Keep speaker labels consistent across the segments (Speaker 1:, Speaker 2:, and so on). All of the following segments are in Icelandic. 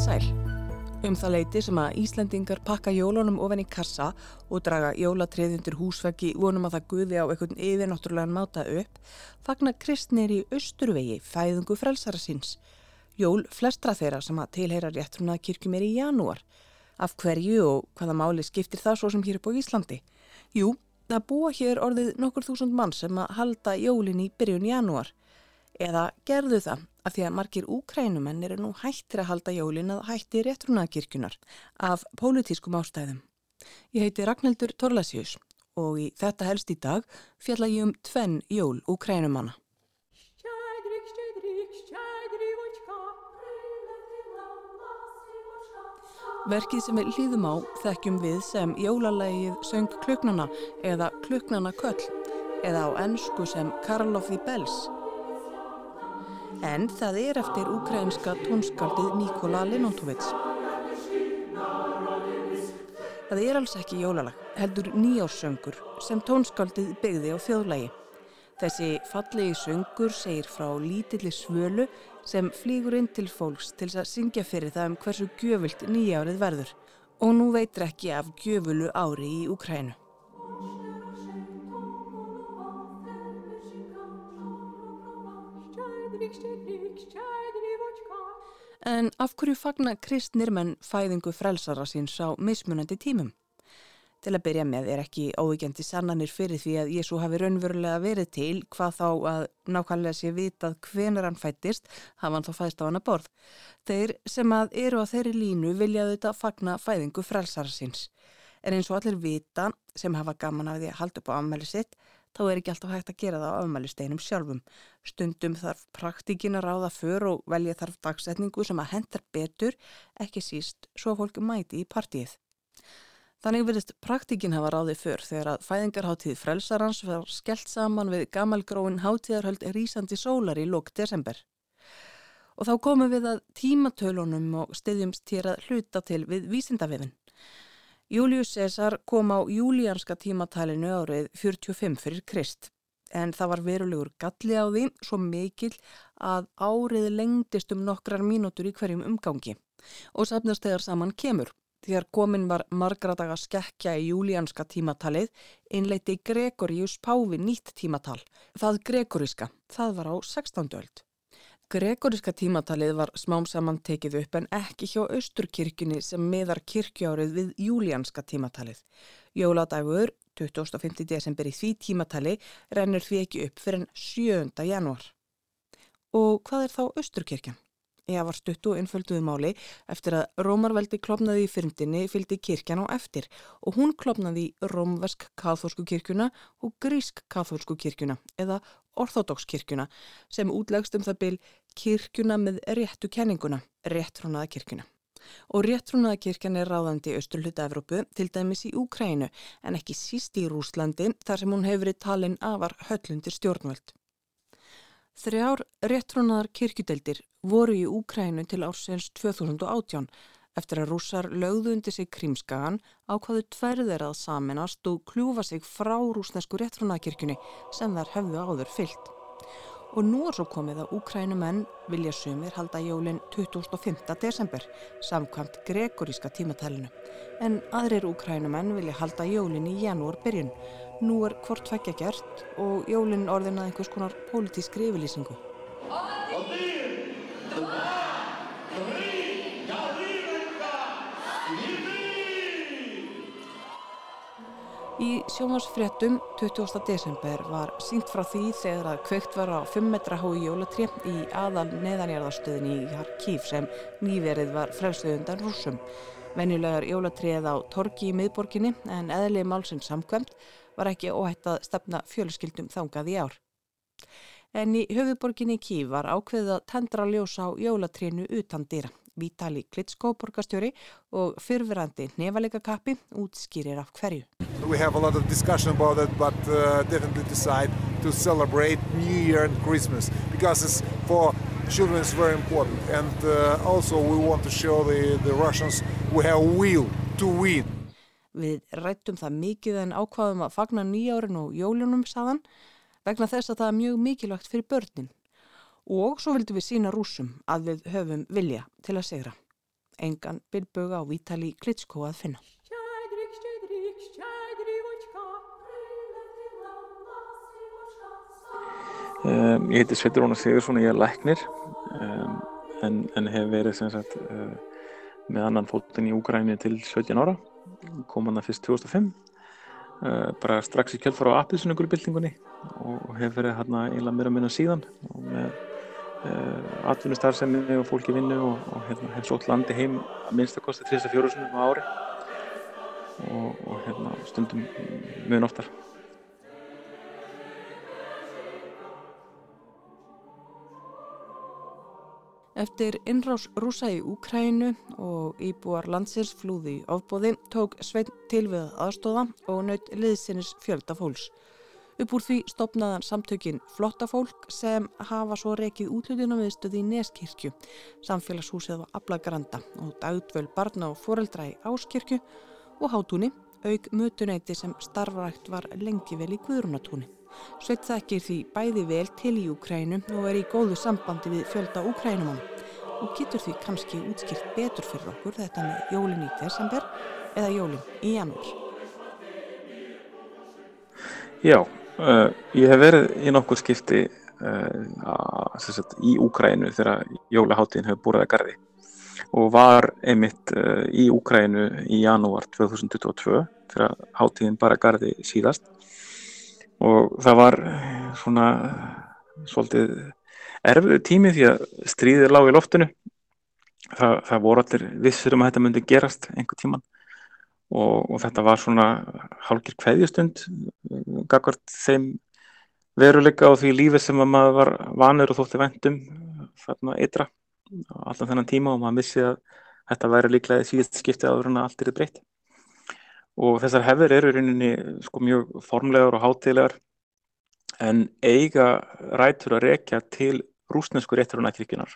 Speaker 1: sæl. Um það leiti sem að Íslandingar pakka jólunum ofan í kassa og draga jólatrið undir húsveggi vonum að það guði á einhvern yfirnáttúrulegan máta upp, fagnar kristnir í austurvegi fæðungu frelsara síns. Jól flestra þeirra sem að tilheyra réttrunað kirkjum er í janúar. Af hverju og hvaða máli skiptir það svo sem hér upp á Íslandi? Jú, það búa hér orðið nokkur þúsund mann sem að halda jólin í byrjun janúar. Eða gerðu það af því að margir úkrænumenn eru nú hættir að halda jólin að hætti réttrúnaðkirkjunar af pólitískum ástæðum. Ég heiti Ragnhildur Torlasjus og í þetta helst í dag fjalla ég um tvenn jól úkrænumanna. Verkið sem við hlýðum á þekkjum við sem jólalægið söng kluknana eða kluknana köll eða á ennsku sem Karl of the Bells. En það er eftir ukrainska tónskaldið Nikola Lenontovits. Það er alls ekki jólalag, heldur nýjársöngur sem tónskaldið byggði á þjóðlægi. Þessi fallegi söngur segir frá lítilli svölu sem flýgur inn til fólks til að syngja fyrir það um hversu gjöfult nýjárið verður og nú veitur ekki af gjöfulu ári í Ukrænu. En af hverju fagna kristnir menn fæðingu frelsara síns á mismunandi tímum? Til að byrja með er ekki óvíkjandi sannanir fyrir því að Jésu hafi raunverulega verið til hvað þá að nákvæmlega sé vitað hvenar hann fættist, hafa hann þá fæðist á hann að borð. Þeir sem að eru á þeirri línu viljaðu þetta fagna fæðingu frelsara síns. En eins og allir vita sem hafa gaman af því að halda upp á afmæli sitt, þá er ekki alltaf hægt að gera það á afmælisteinum sjálfum. Stundum þarf praktíkin að ráða för og velja þarf dagsetningu sem að hendar betur, ekki síst svo fólk mæti í partíið. Þannig verðist praktíkin hafa ráðið fyrr þegar að fæðingarháttíð frelsarans var skellt saman við gamalgróin háttíðarhöld rísandi sólar í lók desember. Og þá komum við að tímatölunum og stiðjumst hér að hluta til við vísindavefin. Július Cæsar kom á júlíanska tímatalinu árið 45 fyrir Krist. En það var verulegur galli á því svo mikil að árið lengdist um nokkrar mínútur í hverjum umgangi og safnast þegar saman kemur. Þegar komin var margra daga skekkja í júlíanska tímatalið innleiti Gregorius Páfi nýtt tímatal. Það Gregoriska, það var á 16. öld. Gregoriska tímatalið var smám saman tekið upp en ekki hjá Östurkirkjunni sem meðar kirkjárið við júlíanska tímatalið. Jóladægur, 25. desember í því tímatali, rennur því ekki upp fyrir 7. janúar. Og hvað er þá Östurkirkjan? Ég var stutt og einfölduðu máli eftir að Rómarveldi klopnaði í fyrndinni fylgdi kirkjan á eftir og hún klopnaði í Rómversk kathólsku kirkjuna og Grísk kathólsku kirkjuna eða Orthodox kirkjuna sem útlegst um það byl kirkjuna með réttu kenninguna, réttrónaða kirkjuna. Og réttrónaða kirkjan er ráðandi í austurluta Evrópu, til dæmis í Úkrænu en ekki síst í Rúslandi þar sem hún hefur verið talin afar höllundir stjórnvöld. Þrjár réttrónaðar kirkjudeldir voru í Úkrænu til ársins 2018 eftir að rússar lögðu undir sig krímskagan ákvaðu tverðir að saminast og kljúfa sig frá rúsnesku réttrónaðakirkjunni sem þar hefðu áður fyllt. Og nú er svo komið að Úkrænumenn vilja sumir halda jólinn 25. desember samkvæmt gregoríska tímatælinu en aðrir Úkrænumenn vilja halda jólinn í janúar byrjun Nú er hvort tvekja gert og jólinn orðin að einhvers konar pólitískri yfirlýsingu. Í sjómasfréttum 20. desember var sínt frá því þegar að kveikt var á 5 metra hái jólatri í aðal neðanjarðarstöðin í Harkív sem nýverið var frelsöðundan rúsum. Venjulegar jólatrið á torki í miðborginni en eðli málsinn samkvæmt var ekki óhætt að stefna fjöluskildum þangað í ár. En í höfuborginni Kív var ákveðið að tendra ljós á jólatrénu utan dýra. Vítali Klitskó borgastjóri og fyrfirandi nefalega kappi útskýrir af hverju.
Speaker 2: We have a lot of discussion about it but uh, definitely decide to celebrate New Year and Christmas because it's for children it's very important and uh, also we want to show the, the Russians we have will to win.
Speaker 1: Við rættum það mikið en ákvaðum að fagna nýjárin og jólunum saðan vegna þess að það er mjög mikilvægt fyrir börnin og svo vildum við sína rúsum að við höfum vilja til að segra. engan byrbuga á Vítali Klitschko að finna.
Speaker 3: Um, ég heiti Sveitur Rónar Sigursson og ég er læknir um, en, en hef verið sagt, uh, með annan fótinn í Úgræni til 17 ára kom hann að fyrst 2005 uh, bara strax í kjöldfara á appisunugurubildingunni og hef verið hérna eiginlega mér að minna síðan og með uh, atvinnustarfseminni og fólki vinnu og, og hérna, hef svo landi heim að minnstakosti 34 á ári og, og hérna, stundum mjög oftar
Speaker 1: Eftir innrás rúsa í Úkrænu og íbúar landsins flúði í ofbóði tók Svein til við aðstóða og naut liðsinnis fjölda fólks. Upp úr því stopnaðan samtökin Flottafólk sem hafa svo rekið útlutunum viðstöði í Neskirkju, samfélagshúsið á Ablagranda og dagdvöl barna og foreldra í Áskirkju og Hátúni, auk mötuneyti sem starfrækt var lengi vel í Guðrunatúni. Sveit þekkir því bæði vel til í Úkrænu og er í góðu sambandi við fjölda Úkrænumann og getur því kannski útskýrt betur fyrir okkur þetta með jólin í desember eða jólin í janúar.
Speaker 3: Já, uh, ég hef verið í nokkuð skipti uh, sagt, í Úkrænu þegar jólaháttíðin hefur búið að gardi og var einmitt uh, í Úkrænu í janúar 2022 þegar háttíðin bara gardi síðast. Og það var svona svolítið erfiðu tími því að stríðið lág í loftinu. Það, það voru allir vissir um að þetta myndi gerast einhver tíman og, og þetta var svona hálkir kveðjustund gagvart þeim veruleika og því lífi sem maður var vanur og þótti vendum þarna ytra alltaf þennan tíma og maður missi að þetta væri líklega síðast skiptið áður en að allt er breytt. Og þessar hefðir eru í rauninni sko mjög formlegar og hátilegar en eiga rætur að rekja til rúsnesku rétturunarkirkjunar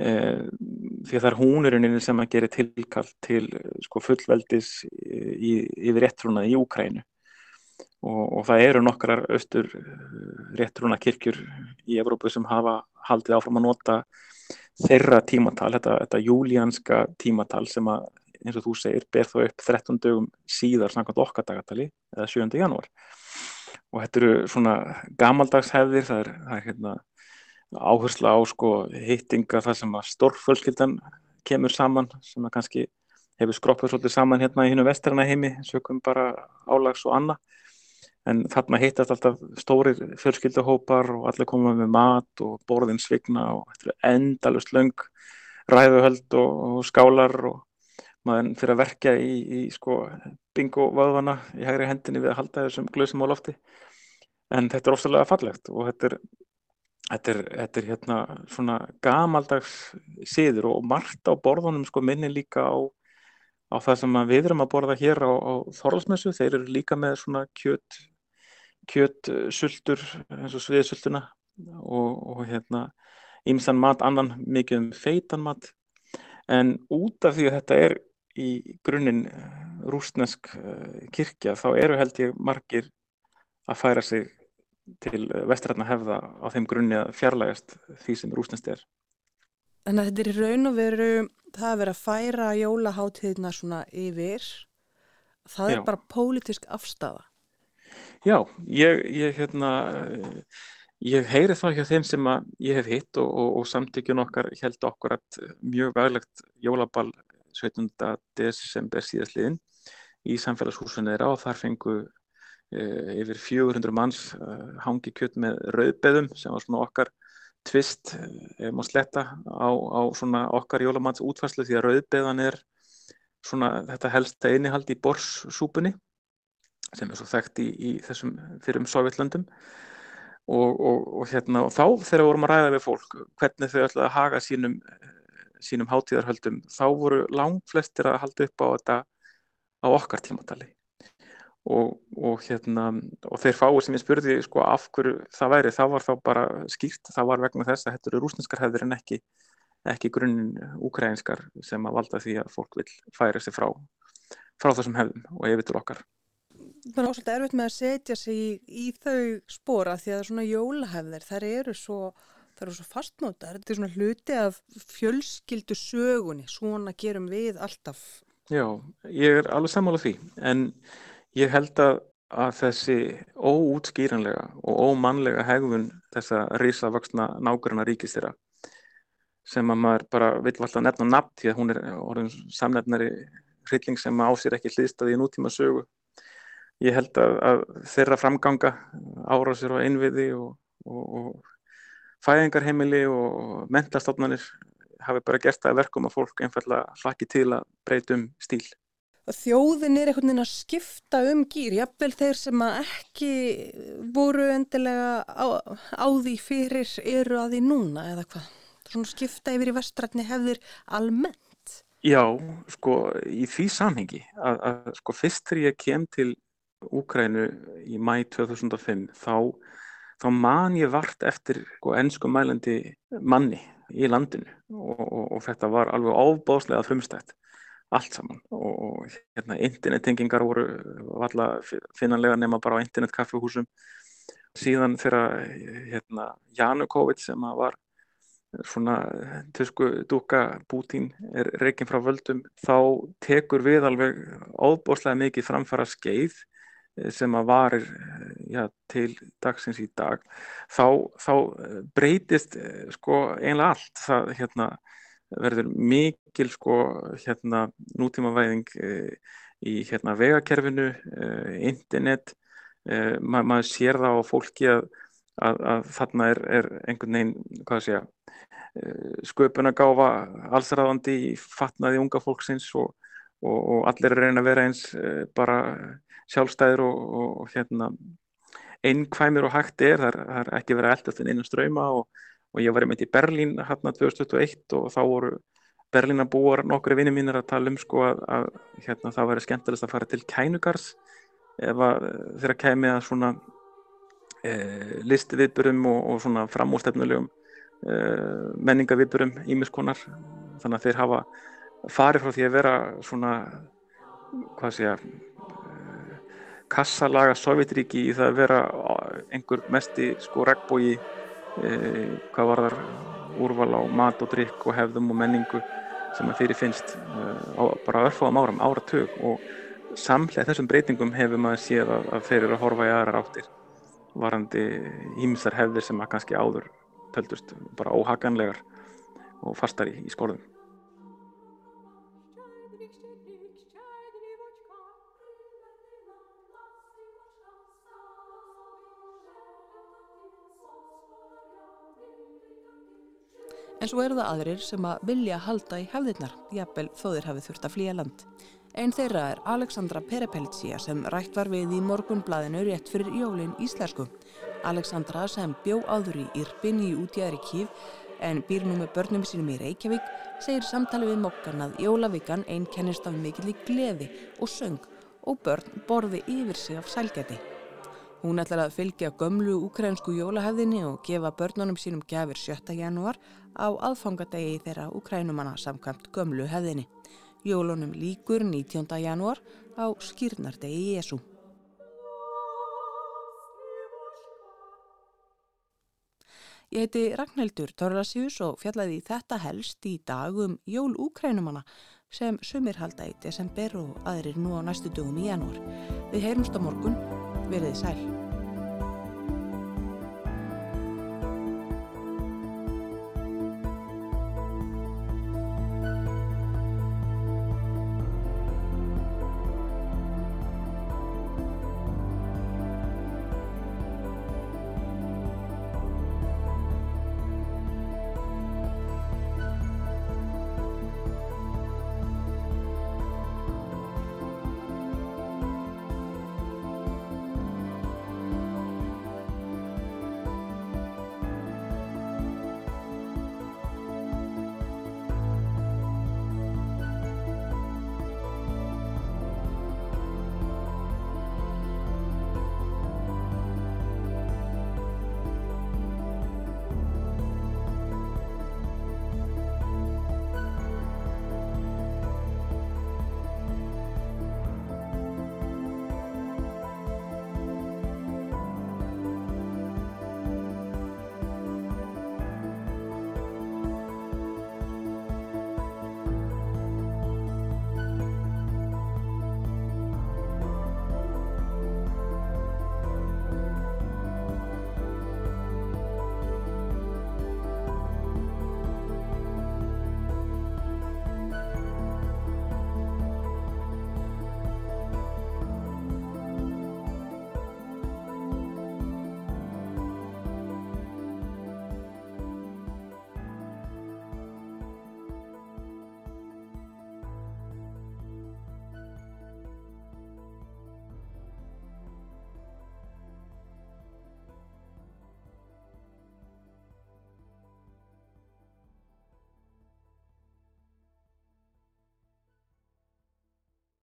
Speaker 3: því að það er húnurinn sem að gera tilkall til sko, fullveldis í, yfir rétturuna í Úkrænu og, og það eru nokkrar austur rétturunarkirkjur í Evrópu sem hafa haldið áfram að nota þeirra tímatal, þetta, þetta júlíanska tímatal sem að eins og þú segir, ber þá upp 13 dögum síðar samkvæmt okkar dagatali eða 7. janúar og þetta eru svona gamaldagshefðir það er, það er hérna, áhersla á sko, hittinga þar sem að stórfölskyldan kemur saman sem að kannski hefur skroppuð svolítið saman hérna í hinu vestrana heimi sökum bara álags og anna en þarna hittast alltaf stórir fjölskylduhópar og allir koma með mat og borðin svigna og endalust löng ræðuhöld og, og skálar og maður fyrir að verka í, í sko, bingo vöðvana í hægri hendinni við að halda þessum glöðsum á lofti. En þetta er ofsalega fallegt og þetta er, þetta er, þetta er hérna svona gamaldags síður og margt á borðunum sko minni líka á, á það sem við erum að borða hér á, á Þorlsmessu, þeir eru líka með svona kjött kjöttsultur eins og sviðsultuna og, og hérna ymsan mat, annan mikið um feitan mat. En út af því að þetta er í grunninn eh, rúsnesk eh, kirkja þá eru held ég margir að færa sig til vestrætna hefða á þeim grunni að fjarlægast því sem rúsnest er.
Speaker 1: Þannig að þetta er í raun og veru það að vera að færa jólaháttíðina svona yfir, það Já. er bara pólitísk afstafa.
Speaker 3: Já, ég, ég, hérna, ég heyri það hjá þeim sem ég hef hitt og, og, og samtíkjun okkar held okkur að mjög veglegt jólaball 17. desember síðastliðin í samfélagshúsunni þeirra og þar fengu yfir 400 manns e, hangi kjött með rauðbeðum sem var svona okkar tvist ef maður sletta á, á svona okkar jólamanns útfarslu því að rauðbeðan er svona þetta helsta einihald í borssúpunni sem er svo þekkt í, í þessum fyrrum Sovjetlöndum og, og, og hérna og þá þegar vorum að ræða við fólk hvernig þau ætlaði að haga sínum sínum hátíðarhöldum þá voru langt flestir að halda upp á þetta á okkar tímatali og, og, hérna, og þeir fáið sem ég spurði sko, af hverju það væri, það var þá bara skýrt, það var vegna þess að þetta eru rúsneskar hefðir en ekki, ekki grunninn ukrainskar sem að valda því að fólk vil færa sig frá, frá þessum hefðum og yfir til okkar.
Speaker 1: Það er ósvöld erfitt með að setja sig í, í þau spóra því að svona jólahefðir þær eru svo svo fastmótar, þetta er svona hluti af fjölskyldu sögunni, svona gerum við alltaf.
Speaker 3: Já, ég er alveg sammála því, en ég held að, að þessi óútskýranlega og ómannlega hegðun þessa risavaksna nákvæmna ríkistýra sem að maður bara vill alltaf nefna nafn því að hún er orðin samnefnari hrylling sem á sér ekki hlýstaði í nútíma sögu. Ég held að, að þeirra framganga árásir og einviði og, og, og fæðingarheimili og mentastofnanir hafi bara gert það verkum að fólk einfallega hlaki til að breytum stíl.
Speaker 1: Þjóðin er einhvern veginn að skipta um gýr, jafnvel þeir sem ekki voru endilega á, á því fyrir eru að því núna eða hvað? Svona skipta yfir í vestrætni hefðir almennt?
Speaker 3: Já, sko, í því samhengi að, að sko, fyrst þegar ég kem til Úkrænu í mæ 2005 þá þá man ég vart eftir sko, ennskum mælandi manni í landinu og, og, og þetta var alveg ábáslega frumstætt allt saman. Og, hérna, internettengingar voru alltaf finnanlega nema bara á internetkaffehúsum síðan þegar hérna, Janukovic sem var svona tusku dúka Bútín er reygin frá völdum þá tekur við alveg ábáslega mikið framfara skeið sem að varir eh, já, til dagsins í dag. Þá, þá eh, breytist eh, sko einlega allt. Það hérna, verður mikil sko hérna nútímavæðing í hérna vegakerfinu internet. Ma, maður sér það á fólki að, að, að þarna er, er einhvern veginn hvað sé ég sköpunagáfa allsraðandi í fatnaði unga fólksins og, og, og allir reyna að vera eins bara sjálfstæðir og, og hérna, einkvæmir og hægt er, það er, það er ekki verið að eldast inn innan ströyma og, og ég var einmitt í Berlín hérna 2021 og þá voru Berlínabúar nokkru vinni mínir að tala um sko að, að hérna, það væri skemmtilegast að fara til kænugars ef að þeirra kæmi að svona e, listiviðburum og svona framústefnulegum e, menningaviðburum ímiskonar þannig að þeir hafa farið frá því að vera svona hvað sé að kassalaga Sovjetríki í það að vera einhver mesti sko regnbói e, hvað var þar úrval á mat og drikk og hefðum og menningu sem að þeirri finnst e, á bara örfáðum áram, áratug og samlega þessum breytingum hefur maður séð að, að þeir eru að horfa í aðrar áttir varandi ímsar hefðir sem að kannski áður töldust bara óhaganlegar og fastar í, í skóðum.
Speaker 1: En svo eru það aðrir sem að vilja halda í hefðirnar, jafnvel þóðir hafið þurft að flýja land. Einn þeirra er Alexandra Perepeltsija sem rætt var við í morgunblæðinu rétt fyrir jólinn íslensku. Alexandra sem bjó áður í Irpin í útjæðri kíf en býr nú með börnum sínum í Reykjavík segir samtali við mokkan að jólavíkan einn kennist af mikill í gleði og söng og börn borði yfir sig af sælgæti. Hún ætlar að fylgja gömlu ukrainsku jólahefðinni og gefa börnunum sínum gafir 7. janúar á aðfangadegi þeirra ukrænumanna samkvæmt gömlu hefðinni. Jólunum líkur 19. janúar á skýrnardegi Jésu. Ég heiti Ragnhildur Torrasjús og fjallaði þetta helst í dag um jól úkrænumanna sem sumir halda í desember og aðrir nú á næstu dögum í janúar. Við heyrumst á morgun Verið sæl.